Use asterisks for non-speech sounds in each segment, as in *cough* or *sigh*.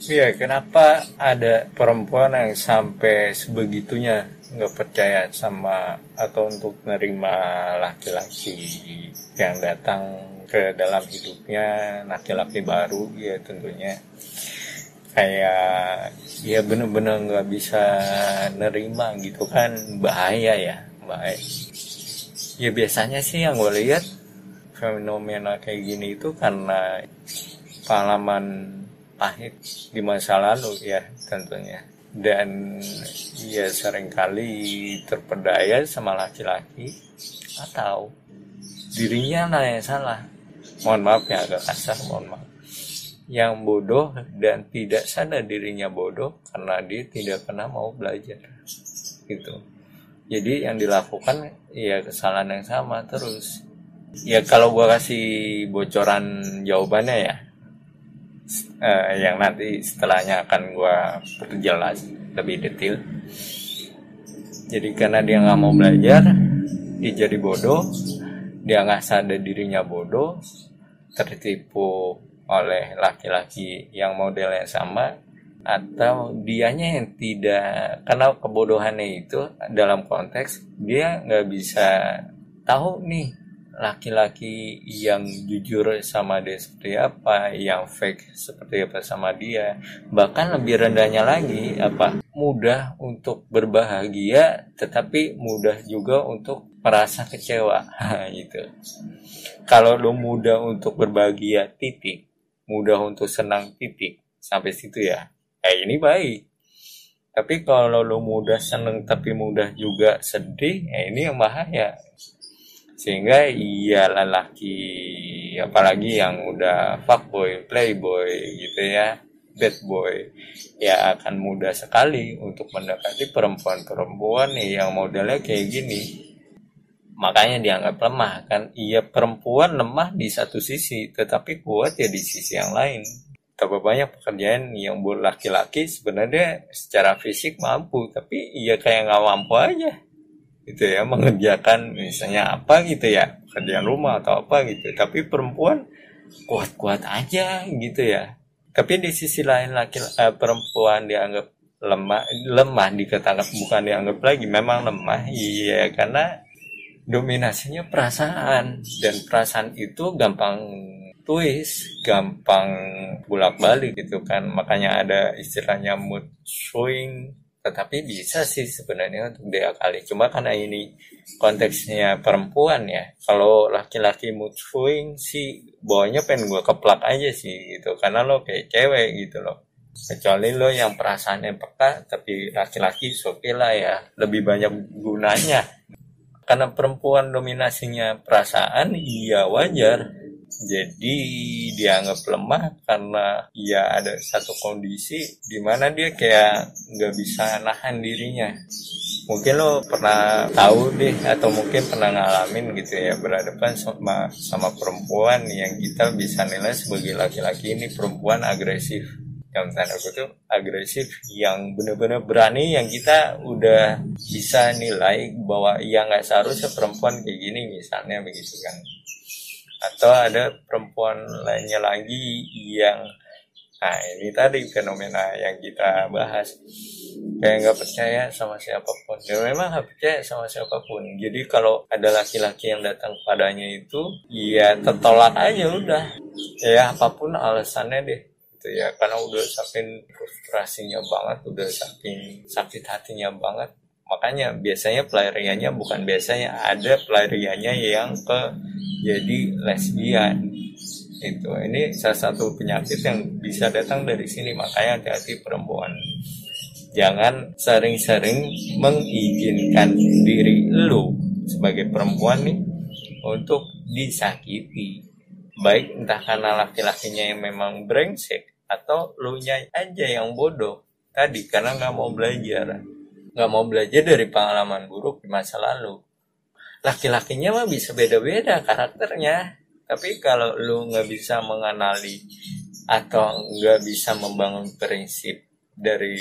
Iya, kenapa ada perempuan yang sampai sebegitunya nggak percaya sama atau untuk menerima laki-laki yang datang ke dalam hidupnya, laki-laki baru ya tentunya. Kayak ya bener-bener nggak bisa nerima gitu kan. Bahaya ya bahaya. Ya biasanya sih yang gue lihat fenomena kayak gini itu karena pengalaman pahit di masa lalu ya tentunya. Dan ya sering kali terpedaya sama laki-laki atau dirinya lah yang salah. Mohon maaf ya agak kasar mohon maaf. Yang bodoh dan tidak sadar dirinya bodoh karena dia tidak pernah mau belajar. Gitu. Jadi yang dilakukan ya kesalahan yang sama terus. Ya kalau gua kasih bocoran jawabannya ya eh, yang nanti setelahnya akan gua perjelas lebih detail. Jadi karena dia nggak mau belajar dia jadi bodoh dia nggak sadar dirinya bodoh tertipu oleh laki-laki yang modelnya sama atau dianya yang tidak karena kebodohannya itu dalam konteks dia nggak bisa tahu nih laki-laki yang jujur sama dia seperti apa yang fake seperti apa sama dia bahkan lebih rendahnya lagi apa mudah untuk berbahagia tetapi mudah juga untuk merasa kecewa. *laughs* Gitu. Kalau lo mudah untuk berbahagia titik. Mudah untuk senang titik. Sampai situ ya. Eh ini baik. Tapi kalau lo mudah seneng tapi mudah juga sedih ya ini yang bahaya sehingga iya lelaki apalagi yang udah fuckboy playboy gitu ya bad boy ya akan mudah sekali untuk mendekati perempuan-perempuan yang modelnya kayak gini. Makanya dianggap lemah kan? Iya perempuan lemah di satu sisi tetapi kuat ya di sisi yang lain. Tapi banyak pekerjaan yang buat laki-laki sebenarnya secara fisik mampu tapi iya kayak nggak mampu aja gitu ya mengerjakan misalnya apa gitu ya pekerjaan rumah atau apa gitu. Tapi perempuan kuat-kuat aja gitu ya. Tapi di sisi lain laki eh, perempuan dianggap lemah lemah dikatakan bukan dianggap lagi memang lemah iya karena dominasinya perasaan. Dan perasaan itu gampang twist, gampang bolak-balik gitu kan. Makanya ada istilahnya mood swing, tetapi bisa sih sebenarnya untuk diakali. Cuma karena ini konteksnya perempuan ya. Kalau laki-laki mood swing sih bawahnya pengen gue keplak aja sih gitu. Karena lo kayak cewek gitu loh. Kecuali lo yang perasaannya peka, tapi laki-laki oke lah ya. Lebih banyak gunanya karena perempuan dominasinya perasaan iya wajar jadi dianggap lemah karena ya ada satu kondisi di mana dia kayak nggak bisa nahan dirinya. Mungkin lo pernah tahu deh atau mungkin pernah ngalamin gitu ya berhadapan sama sama perempuan yang kita bisa nilai sebagai laki-laki ini perempuan agresif. Yang tanda kutip agresif yang benar-benar berani yang kita udah bisa nilai bahwa yang nggak seharusnya perempuan kayak gini misalnya begitu kan atau ada perempuan lainnya lagi yang nah ini tadi fenomena yang kita bahas. Kayak nggak percaya sama siapa pun. Dan memang nggak percaya sama siapa pun. Jadi kalau ada laki-laki yang datang padanya itu ya tertolak aja udah. Ya apa pun alasannya deh gitu ya. Karena udah saking frustrasinya banget udah saking sakit hatinya banget makanya biasanya pelariannya bukan biasanya ada pelariannya yang ke jadi lesbian. Itu ini salah satu penyakit yang bisa datang dari sini. Makanya hati-hati perempuan. Jangan sering-sering mengizinkan diri lu sebagai perempuan nih untuk disakiti. Baik entah karena laki-lakinya yang memang brengsek atau lu nya aja yang bodoh. Tadi karena nggak mau belajar nggak mau belajar dari pengalaman buruk di masa lalu. Laki-lakinya mah bisa beda-beda karakternya. Tapi kalau lu nggak bisa mengenali atau nggak bisa membangun prinsip dari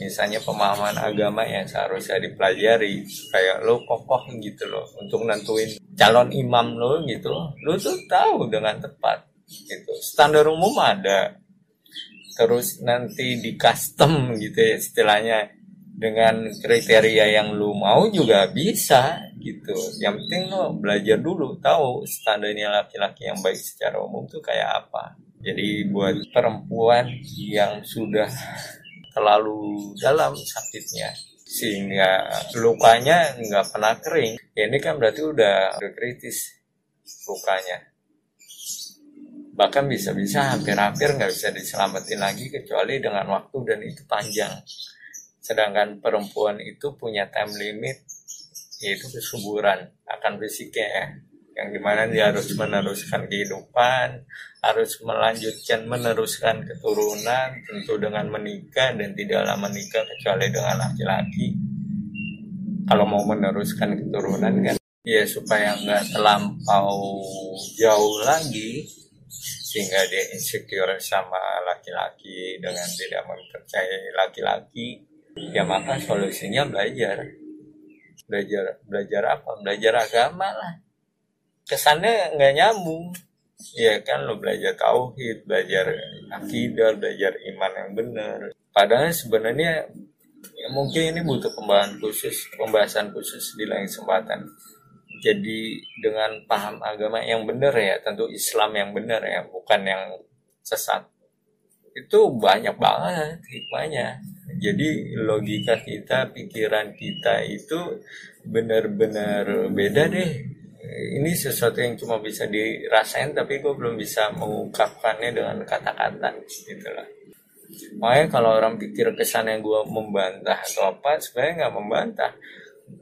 misalnya pemahaman agama yang seharusnya dipelajari kayak lo kokoh gitu loh untuk nentuin calon imam lo gitu lo tuh tahu dengan tepat gitu. Standar umum ada. Terus nanti di custom gitu ya istilahnya dengan kriteria yang lu mau juga bisa gitu. Yang penting lo belajar dulu tahu standarnya laki-laki yang baik secara umum tuh kayak apa. Jadi buat perempuan yang sudah terlalu dalam sakitnya sehingga lukanya nggak pernah kering ya ini kan berarti udah, udah kritis lukanya. Bahkan bisa-bisa hampir-hampir nggak bisa diselamatin lagi kecuali dengan waktu dan itu panjang sedangkan perempuan itu punya time limit yaitu kesuburan. Akan fisiknya ya. Yang di mana dia harus meneruskan kehidupan harus melanjutkan meneruskan keturunan tentu dengan menikah dan tidaklah menikah kecuali dengan laki-laki. Kalau mau meneruskan keturunan kan ya supaya nggak terlampau jauh lagi sehingga dia insecure sama laki-laki dengan tidak mempercayai laki-laki ya maka solusinya belajar. Belajar belajar apa? Belajar agama lah. Kesannya nggak nyambung. Ya kan lo belajar tauhid belajar akidah belajar iman yang benar. Padahal sebenarnya ya mungkin ini butuh pembahasan khusus pembahasan khusus di lain kesempatan. Jadi dengan paham agama yang benar ya tentu Islam yang benar ya bukan yang sesat. Itu banyak banget hikmahnya jadi logika kita pikiran kita itu benar-benar beda deh. Ini sesuatu yang cuma bisa dirasain tapi gue belum bisa mengungkapkannya dengan kata-kata gitu lah. Makanya kalau orang pikir kesannya gue membantah atau apa sebenarnya nggak membantah.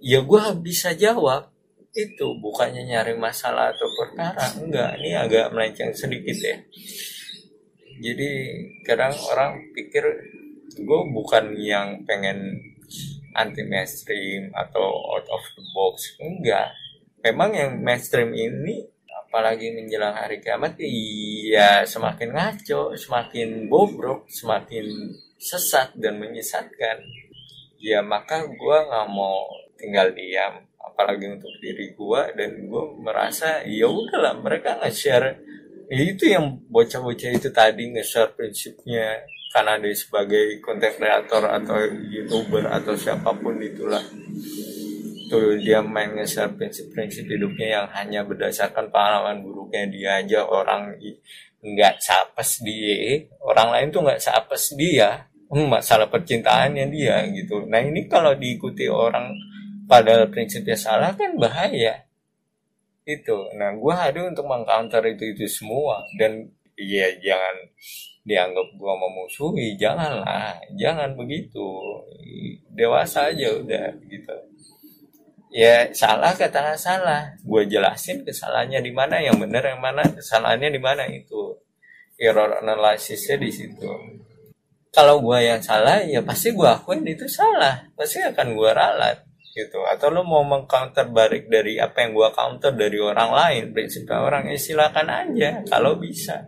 Ya gue bisa jawab itu bukannya nyari masalah atau perkara. Enggak ini agak melenceng sedikit ya jadi kadang orang pikir gue bukan yang pengen anti mainstream atau out of the box. Enggak. Memang yang mainstream ini apalagi menjelang hari kiamat iya semakin ngaco semakin bobrok semakin sesat dan menyesatkan. Ya maka gue nggak mau tinggal diam apalagi untuk diri gue dan gue merasa ya udahlah mereka nge-share. Ya itu yang bocah-bocah itu tadi nge-share prinsipnya karena dia sebagai konten kreator atau youtuber atau siapa pun itulah. Tuh dia main nge-share prinsip-prinsip hidupnya yang hanya berdasarkan pengalaman buruknya dia aja. Orang nggak sapes dia. Orang lain tuh nggak sapes dia. Hmm, masalah percintaannya dia gitu. Nah ini kalau diikuti orang padahal prinsipnya salah kan bahaya. Itu. Nah gue hadir untuk mengcounter itu itu semua. Dan ya jangan dianggap gue memusuhi janganlah. Jangan begitu. Dewasa aja udah gitu. Ya salah kata salah. Gue jelasin kesalahannya di mana yang benar yang mana kesalahannya di mana itu. Error analisisnya di situ. Kalau gue yang salah ya pasti gue akuin itu salah. Pasti akan gue ralat gitu. Atau lo mau mengcounter balik dari apa yang gua counter dari orang lain prinsipnya orang ya silakan aja kalau bisa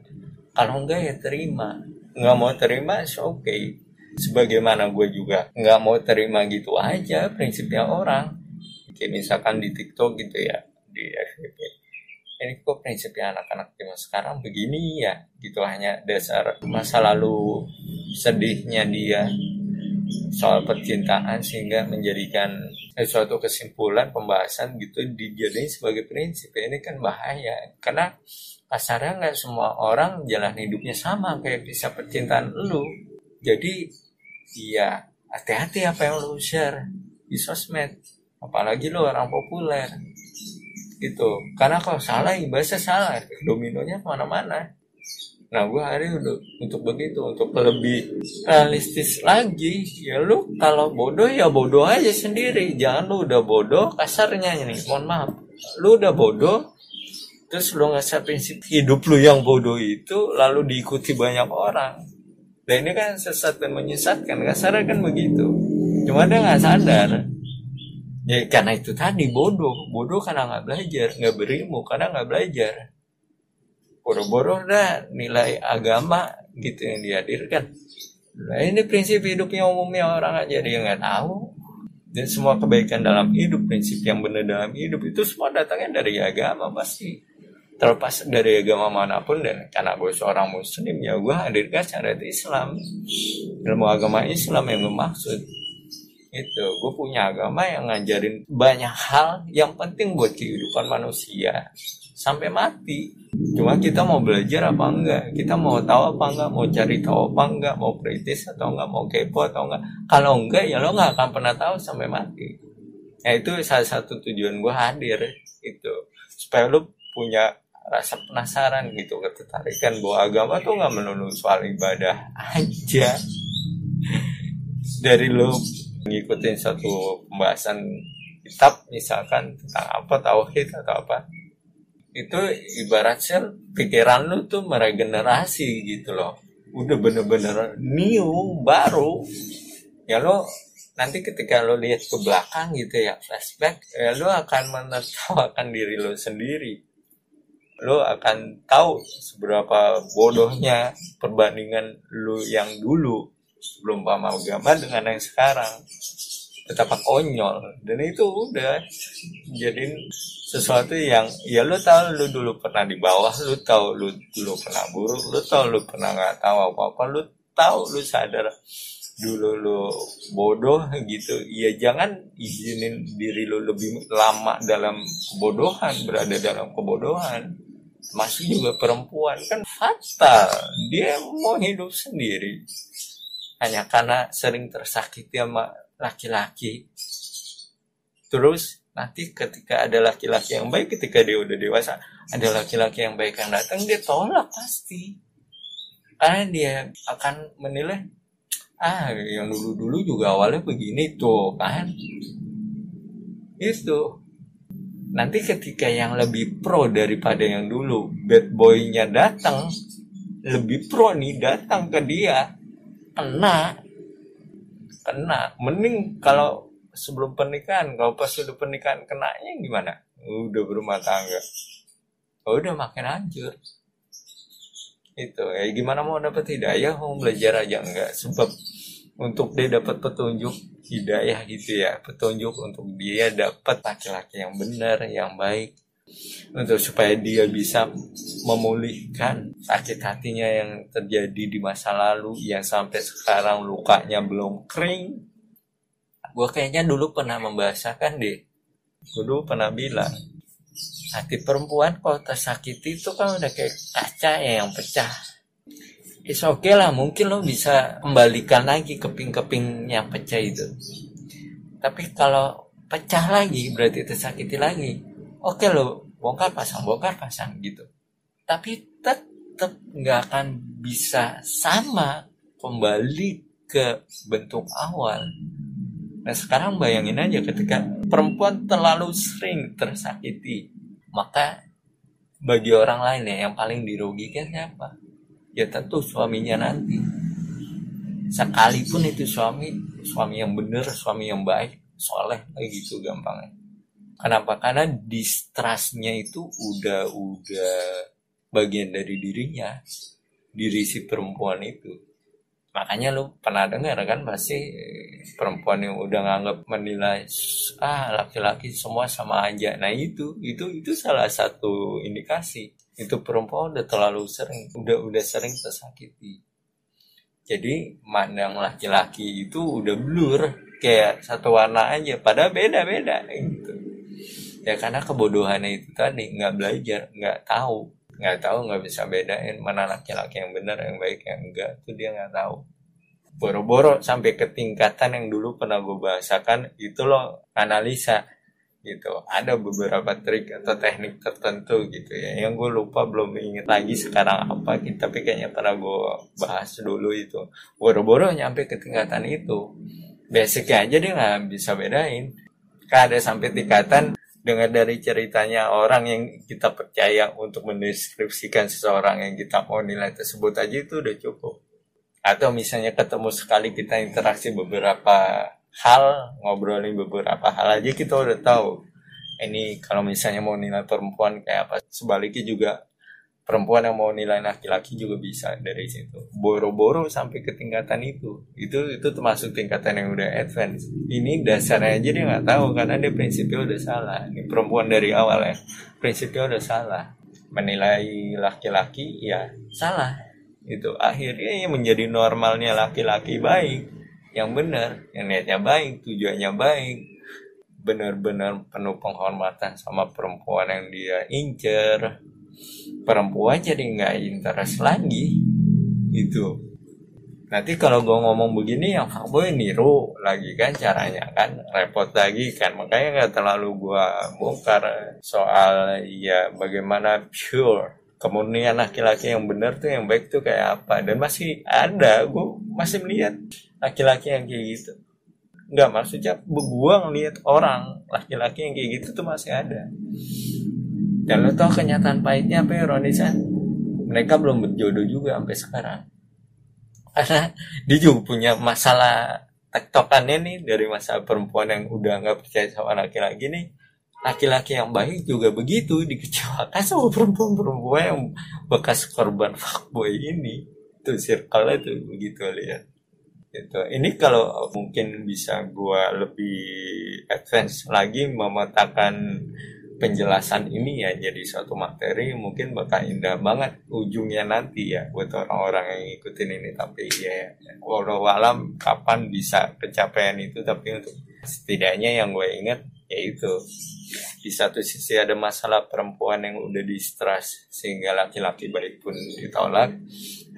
kalau enggak ya terima. Nggak mau terima oke okay. Sebagaimana gue juga nggak mau terima gitu aja prinsipnya orang. Kayak misalkan di TikTok gitu ya di FYP ini kok prinsipnya anak-anak zaman sekarang begini ya? Gitu hanya dasar masa lalu sedihnya dia. Soal percintaan sehingga menjadikan suatu kesimpulan pembahasan gitu dijadiin sebagai prinsip. Ini kan bahaya. Karena kasarnya nggak semua orang jalan hidupnya sama kayak bisa percintaan lu. Jadi iya hati-hati apa yang lu share di sosmed. Apalagi lu orang populer. Gitu. Karena kalau salah bahasa salah. Dominonya ke mana-mana. Nah gue hari untuk, untuk begitu untuk lebih realistis lagi ya lu kalau bodoh ya bodoh aja sendiri. Jangan lu udah bodoh kasarnya nih mohon maaf. Lu udah bodoh terus lu ngasih prinsip hidup lu yang bodoh itu lalu diikuti banyak orang. Dan ini kan sesat dan menyesatkan kasarnya kan begitu. Cuma dia nggak sadar. Ya karena itu tadi bodoh. Bodoh karena nggak belajar nggak berilmu karena nggak belajar. Boro-boro dah nilai agama gitu yang dihadirkan. Nah ini prinsip hidupnya umumnya orang aja dia nggak tahu. Dan semua kebaikan dalam hidup prinsip yang benar dalam hidup itu semua datangnya dari agama pasti terlepas dari agama mana pun dan karena gue seorang muslim ya gue hadirkan syariat Islam. Ilmu agama Islam yang bermaksud itu gue punya agama yang ngajarin banyak hal yang penting buat kehidupan manusia. Sampai mati. Cuma kita mau belajar apa enggak? Kita mau tahu apa enggak? Mau cari tahu apa enggak? Mau kritis atau enggak? Mau kepo atau enggak? Kalau enggak ya lo nggak akan pernah tahu sampai mati. Ya itu salah satu tujuan gue hadir. Itu supaya lo punya rasa penasaran gitu ketertarikan bahwa agama tuh nggak melulu soal ibadah aja. Dari lo ngikutin satu pembahasan kitab misalkan tentang apa tauhid atau apa itu ibarat sel pikiran lu tuh meregenerasi gitu loh. Udah bener-bener new baru. Ya lo nanti ketika lo lihat ke belakang gitu ya flashback ya lo akan menertawakan *laughs* diri lo sendiri lo akan tahu seberapa bodohnya perbandingan lo yang dulu sebelum paham agama dengan yang sekarang. Betapa konyol. Dan itu udah jadi sesuatu yang ya lo tahu lo dulu pernah di bawah lo tahu lo dulu pernah buruk lo tahu lo pernah nggak tahu apa apa lo tahu lo sadar dulu lo bodoh gitu. Ya jangan izinin diri lo lebih lama dalam kebodohan berada dalam kebodohan masih juga perempuan kan fatal. Dia mau hidup sendiri. Hanya karena sering tersakiti sama laki-laki. Terus nanti ketika ada laki-laki yang baik ketika dia udah dewasa ada laki-laki yang baik yang datang dia tolak pasti. Karena dia akan menilai ah yang dulu-dulu juga awalnya begini tuh kan? Itu nanti ketika yang lebih pro daripada yang dulu bad boynya datang lebih pro nih datang ke dia kena. Kena. Mending kalau sebelum pernikahan kalau pas sudah pernikahan kenanya gimana? Udah berumah tangga. Oh, udah makin hancur. Itu ya gimana mau dapat hidayah mau belajar aja? Enggak. Sebab untuk dia dapat petunjuk hidayah gitu ya. Petunjuk untuk dia dapat laki-laki yang benar yang baik. Untuk supaya dia bisa memulihkan sakit hatinya yang terjadi di masa lalu yang sampai sekarang lukanya belum kering. Gue kayaknya dulu pernah membahasakan deh. Gue dulu pernah bilang hati perempuan kalau tersakiti itu kan udah kayak kaca ya yang pecah is oke okay lah mungkin lo bisa kembalikan lagi keping-keping yang pecah itu. Tapi kalau pecah lagi berarti tersakiti lagi. Oke okay lo bongkar pasang bongkar pasang gitu. Tapi tetap nggak akan bisa sama kembali ke bentuk awal. Nah sekarang bayangin aja ketika perempuan terlalu sering tersakiti maka bagi orang lain ya yang paling dirugikan siapa ya tentu suaminya nanti. Sekalipun itu suami suami yang benar suami yang baik soleh kayak gitu gampangnya. Kenapa? Karena distrustnya itu udah udah bagian dari dirinya diri si perempuan itu. Makanya lu pernah dengar kan pasti perempuan yang udah nganggap menilai ah laki-laki semua sama aja. Nah itu itu itu salah satu indikasi itu perempuan udah terlalu sering udah udah sering tersakiti. Jadi mandang laki-laki itu udah blur kayak satu warna aja padahal beda-beda gitu. Ya karena kebodohannya itu tadi nggak belajar nggak tahu. Nggak tahu nggak bisa bedain mana laki-laki yang benar yang baik yang enggak itu dia nggak tahu. Boro-boro sampai ke tingkatan yang dulu pernah gue bahasakan itu loh analisa gitu. Ada beberapa trik atau teknik tertentu gitu ya yang gue lupa belum inget lagi sekarang apa gitu. Tapi kayaknya pernah gue bahas dulu itu. Boro-boro nyampe ke tingkatan itu. Basicnya aja dia nggak bisa bedain. Kan ada sampai tingkatan dengar dari ceritanya orang yang kita percaya untuk mendeskripsikan seseorang yang kita mau nilai tersebut aja itu udah cukup. Atau misalnya ketemu sekali kita interaksi beberapa hal ngobrolin beberapa hal aja kita udah tahu. Ini kalau misalnya mau nilai perempuan kayak apa sebaliknya juga perempuan yang mau nilai laki-laki juga bisa dari situ. Boro-boro sampai ke tingkatan itu. Itu itu termasuk tingkatan yang udah advance. Ini dasarnya aja dia nggak tahu karena dia prinsipnya udah salah. Ini perempuan dari awal ya prinsipnya udah salah. Menilai laki-laki ya salah. Itu akhirnya menjadi normalnya laki-laki baik yang benar yang niatnya baik tujuannya baik benar-benar penuh penghormatan sama perempuan yang dia incer. Perempuan jadi nggak interest lagi. Itu. Nanti kalau gue ngomong begini yang fuckboy niru lagi kan caranya kan? Repot lagi kan? Makanya nggak terlalu gue bongkar soal ya bagaimana pure kemudian laki-laki yang benar tuh yang baik tuh kayak apa? Dan masih ada gue masih melihat laki-laki yang kayak gitu. Nggak maksudnya gue ngeliat orang laki-laki yang kayak gitu tuh masih ada. Dan lo tau kenyataan pahitnya apa ya Ronisan mereka belum berjodoh juga sampai sekarang. Karena dia juga punya masalah tektokannya nih dari masa perempuan yang udah nggak percaya sama laki-laki nih laki-laki yang baik juga begitu dikecewakan sama perempuan-perempuan yang bekas korban fuckboy ini. Itu circle itu begitu lihat itu ini kalau mungkin bisa gua lebih advance lagi memetakan penjelasan ini ya jadi suatu materi mungkin bakal indah banget ujungnya nanti ya buat orang-orang yang ngikutin ini. Tapi ya walau alam kapan bisa kecapean itu tapi untuk setidaknya yang gue inget yaitu di satu sisi ada masalah perempuan yang udah di stres sehingga laki-laki baik pun ditolak.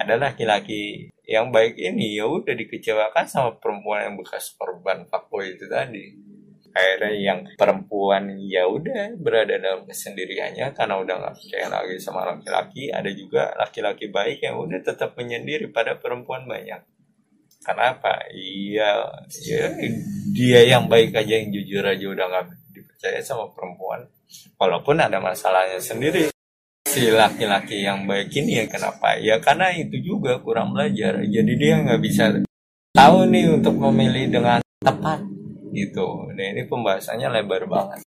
Ada laki-laki yang baik ini ya udah dikecewakan sama perempuan yang bekas korban fuckboy itu tadi. Akhirnya yang perempuan ya udah berada dalam kesendiriannya karena udah nggak percaya lagi sama laki-laki. Ada juga laki-laki baik yang udah tetap menyendiri pada perempuan banyak. Karena apa iya ya dia yang baik aja yang jujur aja udah nggak dipercaya sama perempuan walaupun ada masalahnya sendiri si laki-laki yang baik ini ya kenapa ya karena itu juga kurang belajar jadi dia nggak bisa tahu nih untuk memilih dengan tepat gitu. Nah ini pembahasannya lebar banget.